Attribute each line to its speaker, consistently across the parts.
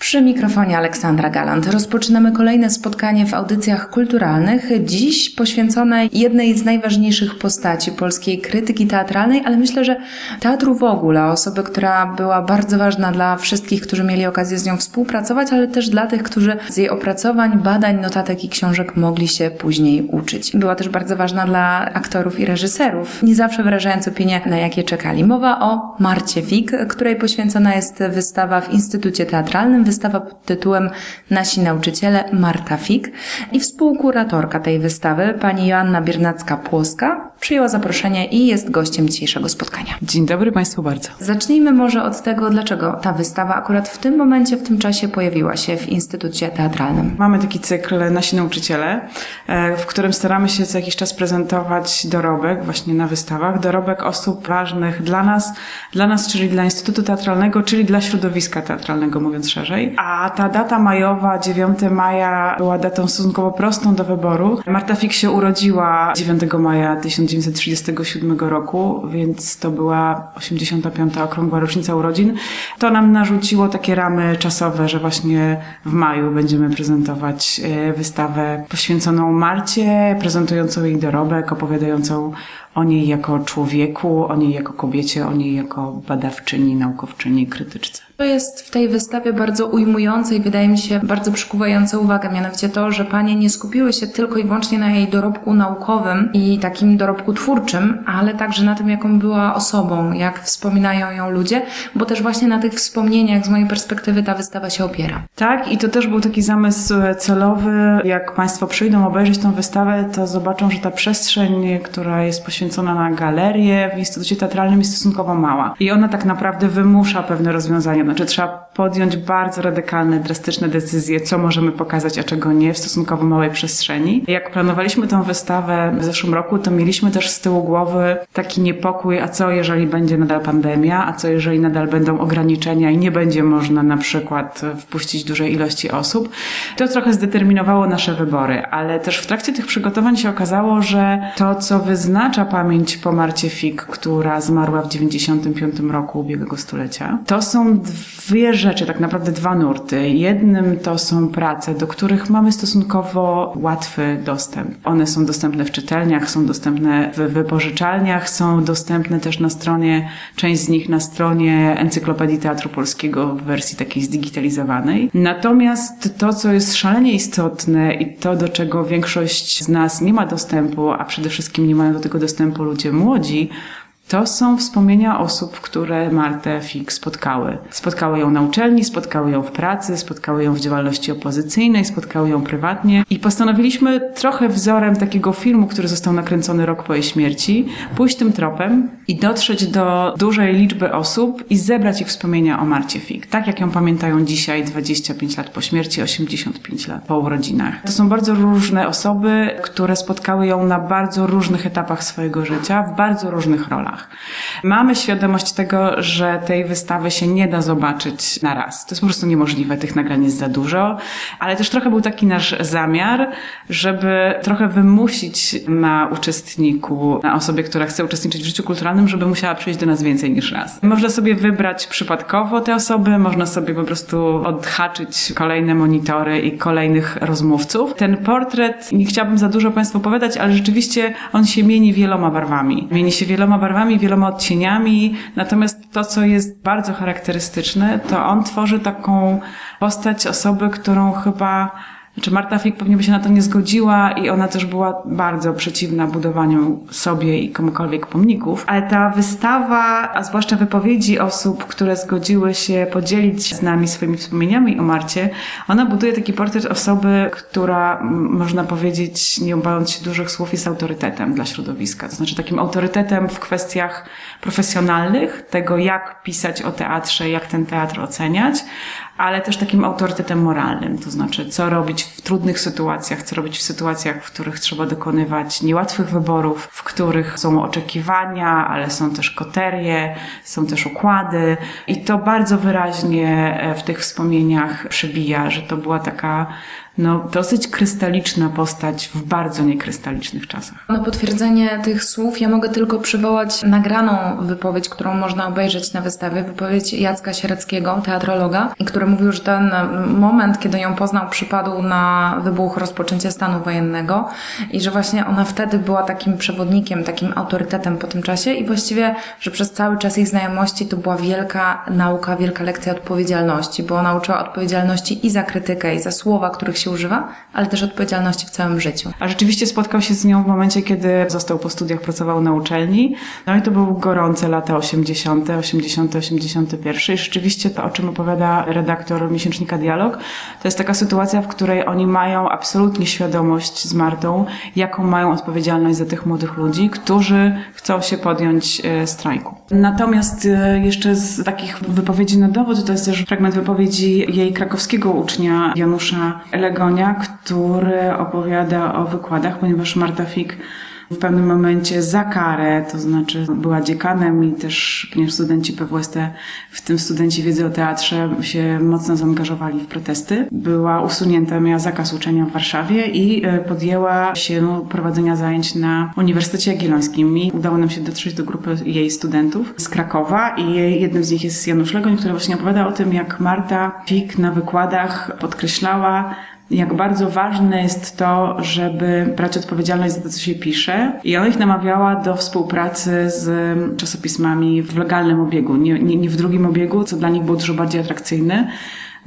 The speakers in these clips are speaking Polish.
Speaker 1: Przy mikrofonie Aleksandra Galant rozpoczynamy kolejne spotkanie w audycjach kulturalnych, dziś poświęcone jednej z najważniejszych postaci polskiej krytyki teatralnej, ale myślę, że teatru w ogóle, osoby, która była bardzo ważna dla wszystkich, którzy mieli okazję z nią współpracować, ale też dla tych, którzy z jej opracowań, badań, notatek i książek mogli się później uczyć. Była też bardzo ważna dla aktorów i reżyserów, nie zawsze wyrażając opinie, na jakie czekali. Mowa o Marcie Fik, której poświęcona jest wystawa w Instytucie Teatralnym, wystawa pod tytułem Nasi nauczyciele Marta Fik i współkuratorka tej wystawy, pani Joanna Biernacka-Płoska, przyjęła zaproszenie i jest gościem dzisiejszego spotkania.
Speaker 2: Dzień dobry Państwu bardzo.
Speaker 1: Zacznijmy może od tego, dlaczego ta wystawa akurat w tym momencie, w tym czasie pojawiła się w Instytucie Teatralnym.
Speaker 2: Mamy taki cykl Nasi nauczyciele, e, w którym staramy się co jakiś czas prezentować dorobek właśnie na wystawach, dorobek osób ważnych dla nas, dla nas, czyli dla Instytutu Teatralnego, czyli dla środowiska teatralnego, mówiąc szerzej. A ta data majowa, 9 maja, była datą stosunkowo prostą do wyboru. Marta Fik się urodziła 9 maja 1937 roku, więc to była 85. okrągła rocznica urodzin. To nam narzuciło takie ramy czasowe, że właśnie w maju będziemy prezentować e, wystawę poświęconą Marcie, prezentującą jej dorobek, opowiadającą o niej jako człowieku, o niej jako kobiecie, o niej jako badawczyni, naukowczyni, krytyczce.
Speaker 1: To jest w tej wystawie bardzo ujmujące i wydaje mi się bardzo przykuwające uwagę, mianowicie to, że panie nie skupiły się tylko i wyłącznie na jej dorobku naukowym i takim dorobku twórczym, ale także na tym, jaką była osobą, jak wspominają ją ludzie, bo też właśnie na tych wspomnieniach z mojej perspektywy ta wystawa się opiera.
Speaker 2: Tak, i to też był taki zamysł celowy. Jak Państwo przyjdą obejrzeć tą wystawę, to zobaczą, że ta przestrzeń, która jest poświęcona na galerię w Instytucie Teatralnym jest stosunkowo mała. I ona tak naprawdę wymusza pewne rozwiązania. Znaczy trzeba podjąć bardzo radykalne, drastyczne decyzje, co możemy pokazać, a czego nie w stosunkowo małej przestrzeni. Jak planowaliśmy tę wystawę w zeszłym roku, to mieliśmy też z tyłu głowy taki niepokój, a co jeżeli będzie nadal pandemia, a co jeżeli nadal będą ograniczenia i nie będzie można na przykład wpuścić dużej ilości osób. To trochę zdeterminowało nasze wybory, ale też w trakcie tych przygotowań się okazało, że to, co wyznacza pamięć po Marcie Fik, która zmarła w 95 roku ubiegłego stulecia, to są dwie rzeczy, tak naprawdę dwa nurty. Jednym to są prace, do których mamy stosunkowo łatwy dostęp. One są dostępne w czytelniach, są dostępne w wypożyczalniach, są dostępne też na stronie, część z nich na stronie Encyklopedii Teatru Polskiego w wersji takiej zdigitalizowanej. Natomiast to, co jest szalenie istotne i to, do czego większość z nas nie ma dostępu, a przede wszystkim nie mają do tego dostępu ludzie młodzi, to są wspomnienia osób, które Martę Fik spotkały. Spotkały ją na uczelni, spotkały ją w pracy, spotkały ją w działalności opozycyjnej, spotkały ją prywatnie i postanowiliśmy trochę wzorem takiego filmu, który został nakręcony rok po jej śmierci, pójść tym tropem i dotrzeć do dużej liczby osób i zebrać ich wspomnienia o Marcie Fik. Tak jak ją pamiętają dzisiaj, 25 lat po śmierci, 85 lat po urodzinach. To są bardzo różne osoby, które spotkały ją na bardzo różnych etapach swojego życia, w bardzo różnych rolach. Mamy świadomość tego, że tej wystawy się nie da zobaczyć na raz. To jest po prostu niemożliwe, tych nagrań jest za dużo, ale też trochę był taki nasz zamiar, żeby trochę wymusić na uczestniku, na osobie, która chce uczestniczyć w życiu kulturalnym, żeby musiała przyjść do nas więcej niż raz. Można sobie wybrać przypadkowo te osoby, można sobie po prostu odhaczyć kolejne monitory i kolejnych rozmówców. Ten portret, nie chciałabym za dużo Państwu opowiadać, ale rzeczywiście on się mieni wieloma barwami. Mieni się wieloma barwami, wieloma odcieniami. Natomiast to, co jest bardzo charakterystyczne, to on tworzy taką postać osoby, którą chyba znaczy Marta Fik pewnie by się na to nie zgodziła i ona też była bardzo przeciwna budowaniu sobie i komukolwiek pomników. Ale ta wystawa, a zwłaszcza wypowiedzi osób, które zgodziły się podzielić z nami swoimi wspomnieniami o Marcie, ona buduje taki portret osoby, która można powiedzieć, nie obając się dużych słów, jest autorytetem dla środowiska. To znaczy takim autorytetem w kwestiach profesjonalnych, tego jak pisać o teatrze, jak ten teatr oceniać, ale też takim autorytetem moralnym, to znaczy co robić w trudnych sytuacjach, co robić w sytuacjach, w których trzeba dokonywać niełatwych wyborów, w których są oczekiwania, ale są też koterie, są też układy. I to bardzo wyraźnie w tych wspomnieniach przebija, że to była taka no, dosyć krystaliczna postać w bardzo niekrystalicznych czasach.
Speaker 1: Na potwierdzenie tych słów ja mogę tylko przywołać nagraną wypowiedź, którą można obejrzeć na wystawie, wypowiedź Jacka Siereckiego, teatrologa, który mówił, że ten moment, kiedy ją poznał, przypadł na wybuch rozpoczęcia stanu wojennego i że właśnie ona wtedy była takim przewodnikiem, takim autorytetem po tym czasie i właściwie, że przez cały czas ich znajomości to była wielka nauka, wielka lekcja odpowiedzialności, bo ona uczyła odpowiedzialności i za krytykę, i za słowa, których się używa, ale też odpowiedzialności w całym życiu.
Speaker 2: A rzeczywiście spotkał się z nią w momencie, kiedy został po studiach, pracował na uczelni. No i to były gorące lata 80., 80., 81. I rzeczywiście to, o czym opowiada redaktor miesięcznika Dialog, to jest taka sytuacja, w której oni mają absolutnie świadomość z Martą, jaką mają odpowiedzialność za tych młodych ludzi, którzy chcą się podjąć e, strajku. Natomiast e, jeszcze z takich wypowiedzi na dowód, to jest też fragment wypowiedzi jej krakowskiego ucznia Janusza Legonia, który opowiada o wykładach, ponieważ Marta Fik w pewnym momencie za karę, to znaczy była dziekanem i też, ponieważ studenci PWST, w tym studenci wiedzy o teatrze się mocno zaangażowali w protesty, była usunięta, miała zakaz uczenia w Warszawie i e, podjęła się prowadzenia zajęć na Uniwersytecie Jagiellońskim i udało nam się dotrzeć do grupy jej studentów z Krakowa i jednym z nich jest Janusz Legoń, który właśnie opowiada o tym, jak Marta Fik na wykładach podkreślała, jak bardzo ważne jest to, żeby brać odpowiedzialność za to, co się pisze. I ona ich namawiała do współpracy z czasopismami w legalnym obiegu, nie, nie, nie w drugim obiegu, co dla nich było dużo bardziej atrakcyjne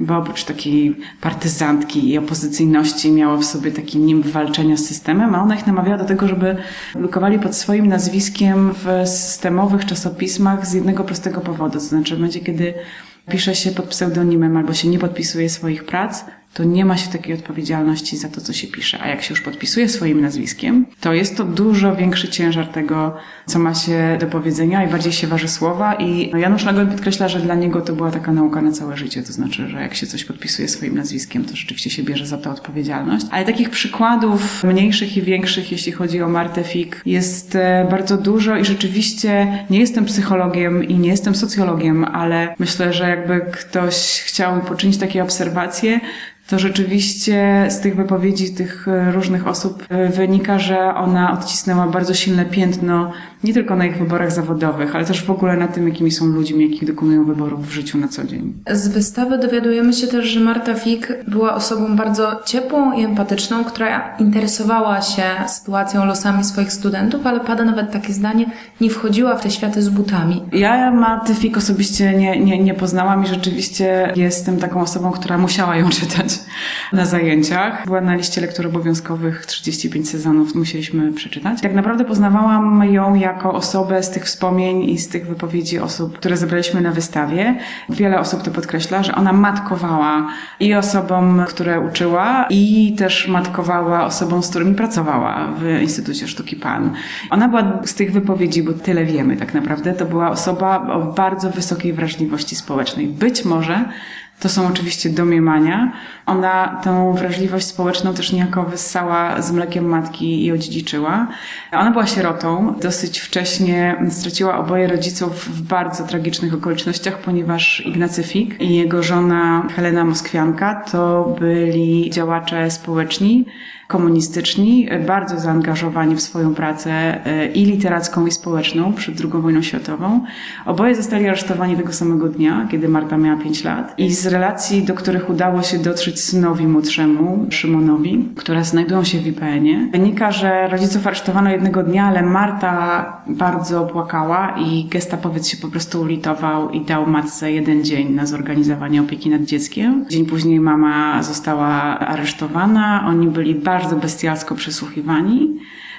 Speaker 2: bo oprócz takiej partyzantki i opozycyjności miało w sobie taki nim walczenia z systemem, a ona ich namawiała do tego, żeby publikowali pod swoim nazwiskiem w systemowych czasopismach z jednego prostego powodu. To znaczy w momencie, kiedy pisze się pod pseudonimem albo się nie podpisuje swoich prac, to nie ma się takiej odpowiedzialności za to, co się pisze. A jak się już podpisuje swoim nazwiskiem, to jest to dużo większy ciężar tego, co ma się do powiedzenia i bardziej się waży słowa. I no, Janusz Nagoń podkreśla, że dla niego to była taka nauka na całe życie. To znaczy, że jak się coś podpisuje swoim nazwiskiem, to rzeczywiście się bierze za to odpowiedzialność. Ale takich przykładów mniejszych i większych, jeśli chodzi o Martę Fik, jest e, bardzo dużo i rzeczywiście nie jestem psychologiem i nie jestem socjologiem, ale myślę, że jakby ktoś chciał poczynić takie obserwacje, to rzeczywiście z tych wypowiedzi tych e, różnych osób e, wynika, że ona odcisnęła bardzo silne piętno nie tylko na ich wyborach zawodowych, ale też w ogóle na tym, jakimi są ludźmi, jakich dokonują wyborów w życiu na co dzień.
Speaker 1: Z wystawy dowiadujemy się też, że Marta Fik była osobą bardzo ciepłą i empatyczną, która interesowała się sytuacją, losami swoich studentów, ale pada nawet takie zdanie, nie wchodziła w te światy z butami.
Speaker 2: Ja Marty Fik osobiście nie, nie, nie poznałam i rzeczywiście jestem taką osobą, która musiała ją czytać na zajęciach. Była na liście lektur obowiązkowych 35 sezonów, musieliśmy przeczytać. Tak naprawdę poznawałam ją jako osobę z tych wspomnień i z tych wypowiedzi osób, które zebraliśmy na wystawie. Wiele osób to podkreśla, że ona matkowała i osobom, które uczyła, i też matkowała osobom, z którymi pracowała w Instytucie Sztuki Pan. Ona była z tych wypowiedzi, bo tyle wiemy tak naprawdę, to była osoba o bardzo wysokiej wrażliwości społecznej. Być może to są oczywiście domniemania. Ona tę wrażliwość społeczną też niejako wyssała z mlekiem matki i odziedziczyła. Ona była sierotą. Dosyć wcześnie straciła oboje rodziców w bardzo tragicznych okolicznościach, ponieważ Ignacy Fik i jego żona Helena Moskwianka to byli działacze społeczni, komunistyczni, bardzo zaangażowani w swoją pracę e, i literacką, i społeczną przed II wojną światową. Oboje zostali aresztowani tego samego dnia, kiedy Marta miała 5 lat. I z relacji, do których udało się dotrzeć synowi młodszemu, Szymonowi, które znajdują się w IPN-ie, wynika, że rodziców aresztowano jednego dnia, ale Marta bardzo płakała i gestapowiec się po prostu ulitował i dał matce jeden dzień na zorganizowanie opieki nad dzieckiem. Dzień później mama została aresztowana. Oni byli bardzo bardzo bestialsko przesłuchiwani.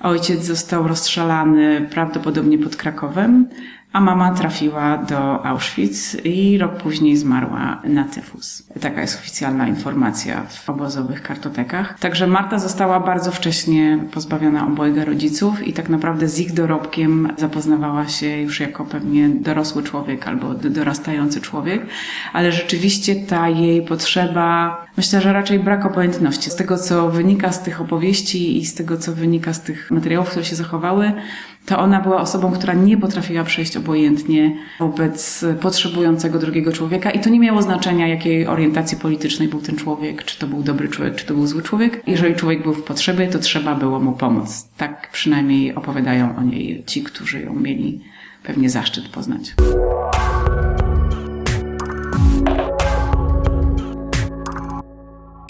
Speaker 2: Ojciec został rozstrzelany prawdopodobnie pod Krakowem, a mama trafiła do Auschwitz i rok później zmarła na tyfus. Taka jest oficjalna informacja w obozowych kartotekach. Także Marta została bardzo wcześnie pozbawiona obojga rodziców i tak naprawdę z ich dorobkiem zapoznawała się już jako pewnie dorosły człowiek albo dorastający człowiek, ale rzeczywiście ta jej potrzeba, myślę, że raczej brak obojętności. Z tego, co wynika z tych opowieści i z tego, co wynika z tych materiałów, które się zachowały, to ona była osobą, która nie potrafiła przejść obojętnie wobec potrzebującego drugiego człowieka i to nie miało znaczenia, jakiej orientacji politycznej był ten człowiek, czy to był dobry człowiek, czy to był zły człowiek. Jeżeli człowiek był w potrzebie, to trzeba było mu pomóc. Tak przynajmniej opowiadają o niej ci, którzy ją mieli pewnie zaszczyt poznać.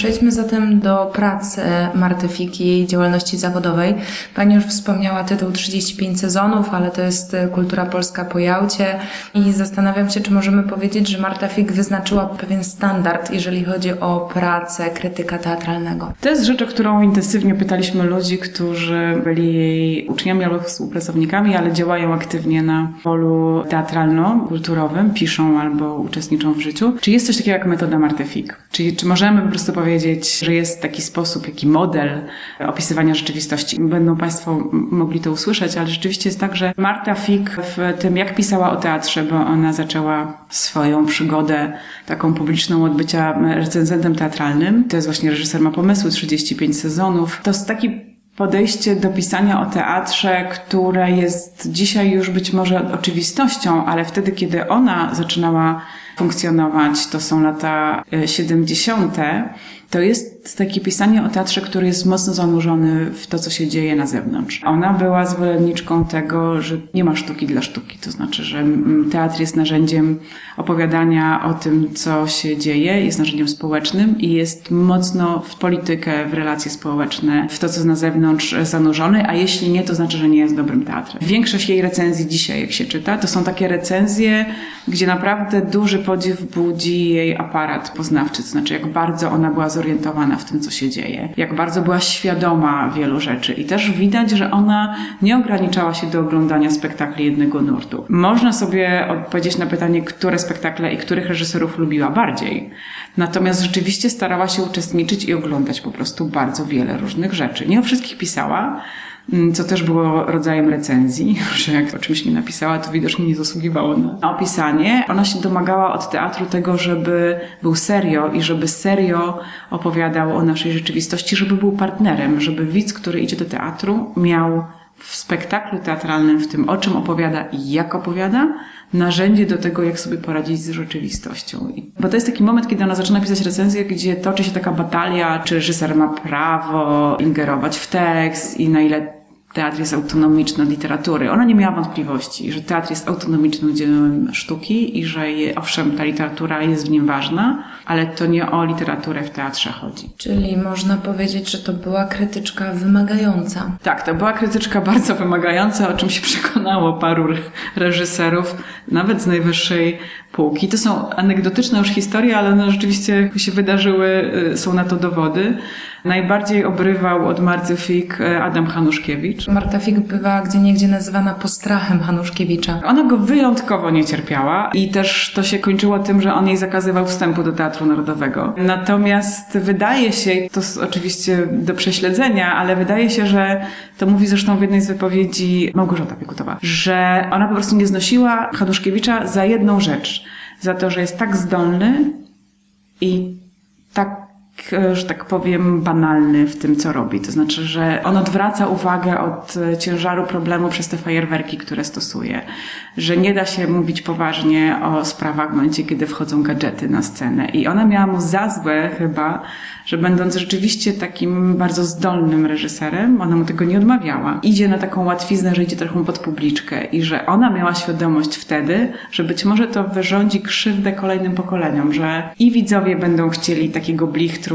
Speaker 1: Przejdźmy zatem do pracy Marty Fik i jej działalności zawodowej. Pani już wspomniała tytuł 35 sezonów, ale to jest kultura polska po Jałcie i zastanawiam się, czy możemy powiedzieć, że Marta Fik wyznaczyła pewien standard, jeżeli chodzi o pracę krytyka teatralnego.
Speaker 2: To jest rzecz, o którą intensywnie pytaliśmy ludzi, którzy byli jej uczniami albo współpracownikami, ale działają aktywnie na polu teatralno-kulturowym, piszą albo uczestniczą w życiu. Czy jest coś takiego jak metoda Marty Fik? Czyli czy możemy po prostu powiedzieć, powiedzieć, że jest taki sposób, taki model opisywania rzeczywistości. Będą Państwo mogli to usłyszeć, ale rzeczywiście jest tak, że Marta Fik w tym, jak pisała o teatrze, bo ona zaczęła swoją przygodę taką publiczną od bycia recenzentem teatralnym. To jest właśnie reżyser ma pomysły, 35 sezonów. To jest taki podejście do pisania o teatrze, które jest dzisiaj już być może oczywistością, ale wtedy, kiedy ona zaczynała funkcjonować, to są lata 70., to jest takie pisanie o teatrze, który jest mocno zanurzony w to, co się dzieje na zewnątrz. Ona była zwolenniczką tego, że nie ma sztuki dla sztuki, to znaczy, że teatr jest narzędziem opowiadania o tym, co się dzieje, jest narzędziem społecznym i jest mocno w politykę, w relacje społeczne, w to, co na zewnątrz zanurzony, a jeśli nie, to znaczy, że nie jest dobrym teatrem. Większość jej recenzji dzisiaj, jak się czyta, to są takie recenzje, gdzie naprawdę duży podziw budzi jej aparat poznawczy, to znaczy, jak bardzo ona była zorientowana w tym, co się dzieje, jak bardzo była świadoma wielu rzeczy i też widać, że ona nie ograniczała się do oglądania spektakli jednego nurtu. Można sobie odpowiedzieć na pytanie, które spektakle i których reżyserów lubiła bardziej. Natomiast rzeczywiście starała się uczestniczyć i oglądać po prostu bardzo wiele różnych rzeczy. Nie o wszystkich pisała, co też było rodzajem recenzji, że jak o czymś nie napisała, to widocznie nie zasługiwało na opisanie. Ona się domagała od teatru tego, żeby był serio i żeby serio opowiadał o naszej rzeczywistości, żeby był partnerem, żeby widz, który idzie do teatru, miał w spektaklu teatralnym, w tym o czym opowiada i jak opowiada, narzędzie do tego, jak sobie poradzić z rzeczywistością. Bo to jest taki moment, kiedy ona zaczyna pisać recenzję, gdzie toczy się taka batalia, czy reżyser ma prawo ingerować w tekst i na ile teatr jest autonomiczny od literatury. Ona nie miała wątpliwości, że teatr jest autonomicznym dziełem sztuki i że je, owszem, ta literatura jest w nim ważna, ale to nie o literaturę w teatrze chodzi.
Speaker 1: Czyli można powiedzieć, że to była krytyczka wymagająca.
Speaker 2: Tak, to była krytyczka bardzo wymagająca, o czym się przekonało paru reżyserów, nawet z najwyższej półki. To są anegdotyczne już historie, ale one rzeczywiście się wydarzyły, y, są na to dowody. Najbardziej obrywał od Marty Fik e, Adam Hanuszkiewicz.
Speaker 1: Marta Fik bywa gdzie niegdzie nazywana postrachem Hanuszkiewicza.
Speaker 2: Ona go wyjątkowo nie cierpiała i też to się kończyło tym, że on jej zakazywał wstępu do Teatru Narodowego. Natomiast wydaje się, to jest oczywiście do prześledzenia, ale wydaje się, że to mówi zresztą w jednej z wypowiedzi Małgorzata Piekutowa, że ona po prostu nie znosiła Hanuszkiewicza za jedną rzecz. Za to, że jest tak zdolny i tak że tak powiem, banalny w tym, co robi. To znaczy, że on odwraca uwagę od e, ciężaru problemu przez te fajerwerki, które stosuje. Że nie da się mówić poważnie o sprawach w momencie, kiedy wchodzą gadżety na scenę. I ona miała mu za złe chyba, że będąc rzeczywiście takim bardzo zdolnym reżyserem, ona mu tego nie odmawiała. Idzie na taką łatwiznę, że idzie trochę pod publiczkę i że ona miała świadomość wtedy, że być może to wyrządzi krzywdę kolejnym pokoleniom, że i widzowie będą chcieli takiego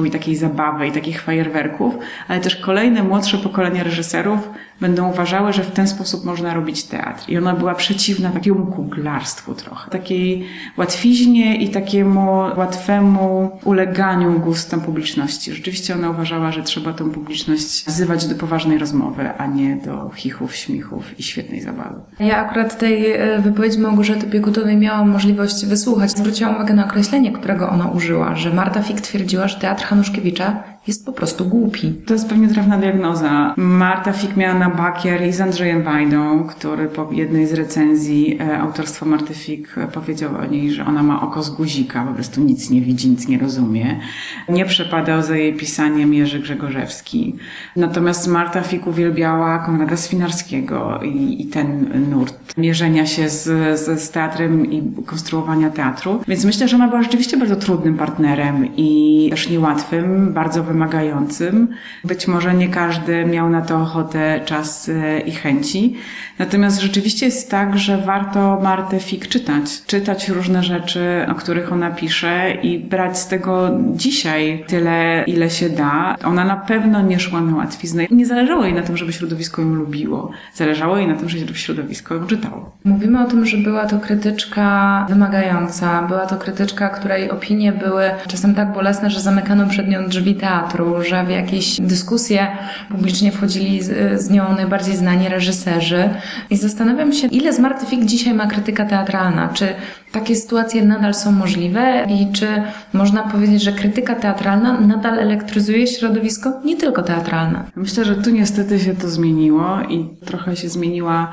Speaker 2: i takiej zabawy i takich fajerwerków, ale też kolejne młodsze pokolenia reżyserów będą uważały, że w ten sposób można robić teatr. I ona była przeciwna takiemu kuglarstwu trochę, takiej łatwiźnie i takiemu łatwemu uleganiu gustom publiczności. Rzeczywiście ona uważała, że trzeba tą publiczność wzywać do poważnej rozmowy, a nie do chichów, śmichów i świetnej zabawy.
Speaker 1: Ja akurat tej e, wypowiedzi Małgorzaty Piekutowej miałam możliwość wysłuchać. Zwróciłam uwagę na określenie, którego ona użyła, że Marta Fik twierdziła, że teatr Hanuszkiewicza jest po prostu głupi.
Speaker 2: To jest pewnie trafna diagnoza. Marta Fik miała na bakier i z Andrzejem Wajdą, który po jednej z recenzji e, autorstwa Marty Fik e, powiedział o niej, że ona ma oko z guzika, po prostu nic nie widzi, nic nie rozumie. Nie przepadał za jej pisaniem Jerzy Grzegorzewski. Natomiast Marta Fik uwielbiała Konrada Swinarskiego i, i ten nurt mierzenia się z, z, z teatrem i konstruowania teatru. Więc myślę, że ona była rzeczywiście bardzo trudnym partnerem i też niełatwym, bardzo wymagającym. Być może nie każdy miał na to ochotę, czas e, i chęci. Natomiast rzeczywiście jest tak, że warto Martę Fik czytać. Czytać różne rzeczy, o których ona pisze i brać z tego dzisiaj tyle, ile się da. Ona na pewno nie szła na łatwiznę. Nie zależało jej na tym, żeby środowisko ją lubiło. Zależało jej na tym, żeby środowisko ją czytało.
Speaker 1: Mówimy o tym, że była to krytyczka wymagająca, była to krytyczka, której opinie były czasem tak bolesne, że zamykano przed nią drzwi teatru, że w jakieś dyskusje publicznie wchodzili z, z nią najbardziej znani reżyserzy. I zastanawiam się, ile z Marty Fik dzisiaj ma krytyka teatralna? Czy takie sytuacje nadal są możliwe i czy można powiedzieć, że krytyka teatralna nadal elektryzuje środowisko, nie tylko teatralne?
Speaker 2: Myślę, że tu niestety się to zmieniło i trochę się zmieniła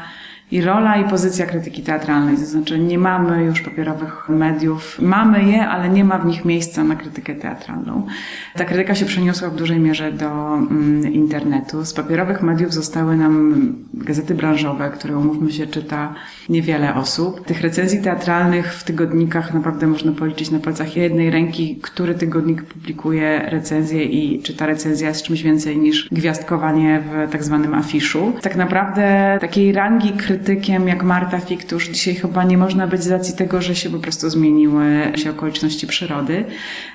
Speaker 2: i rola, i pozycja krytyki teatralnej. To znaczy, nie mamy już papierowych mediów. Mamy je, ale nie ma w nich miejsca na krytykę teatralną. Ta krytyka się przeniosła w dużej mierze do mm, internetu. Z papierowych mediów zostały nam gazety branżowe, które, umówmy się, czyta niewiele osób. Tych recenzji teatralnych w tygodnikach naprawdę można policzyć na palcach jednej ręki, który tygodnik publikuje recenzję i czy ta recenzja jest czymś więcej niż gwiazdkowanie w tak zwanym afiszu. Tak naprawdę takiej rangi krytykiem jak Marta Fik to już dzisiaj chyba nie można być z racji tego, że się po prostu zmieniły się okoliczności przyrody.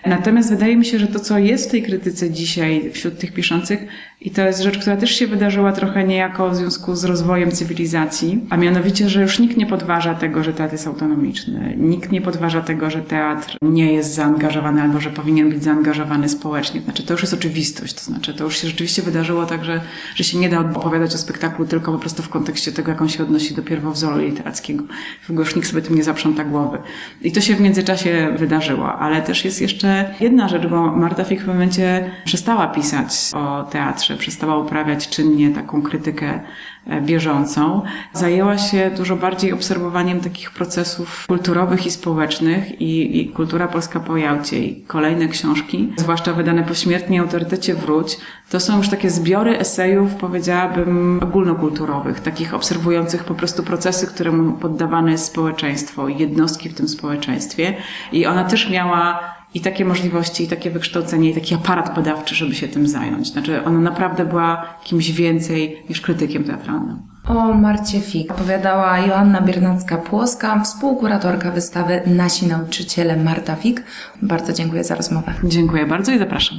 Speaker 2: Natomiast wydaje mi się, że to, co jest w tej krytyce dzisiaj wśród tych piszących, i to jest rzecz, która też się wydarzyła trochę niejako w związku z rozwojem cywilizacji, a mianowicie, że już nikt nie podważa tego, że teatr jest autonomiczny. Nikt nie podważa tego, że teatr nie jest zaangażowany albo że powinien być zaangażowany społecznie. Znaczy, to już jest oczywistość. To znaczy, to już się rzeczywiście wydarzyło tak, że, że się nie da opowiadać o spektaklu tylko po prostu w kontekście tego, jak on się odnosi do pierwowzoru literackiego. Już nikt sobie tym nie zaprząta głowy. I to się w międzyczasie wydarzyło. Ale też jest jeszcze jedna rzecz, bo Marta Fik w momencie przestała pisać o teatrze, przestała uprawiać czynnie taką krytykę e, bieżącą. Zajęła się dużo bardziej obserwowaniem takich procesów kulturowych i społecznych i, i Kultura Polska po Jałcie i kolejne książki, zwłaszcza wydane pośmiertnie Autorytecie Wróć, to są już takie zbiory esejów, powiedziałabym, ogólnokulturowych, takich obserwujących po prostu procesy, któremu poddawane jest społeczeństwo, jednostki w tym społeczeństwie. I ona też miała i takie możliwości, i takie wykształcenie, i taki aparat badawczy, żeby się tym zająć. Znaczy, ona naprawdę była kimś więcej niż krytykiem teatralnym.
Speaker 1: O Marcie Fik opowiadała Joanna Biernacka-Płoska, współkuratorka wystawy Nasi Nauczyciele Marta Fik. Bardzo dziękuję za rozmowę.
Speaker 2: Dziękuję bardzo i zapraszam.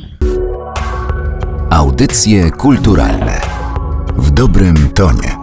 Speaker 3: Audycje kulturalne w dobrym tonie.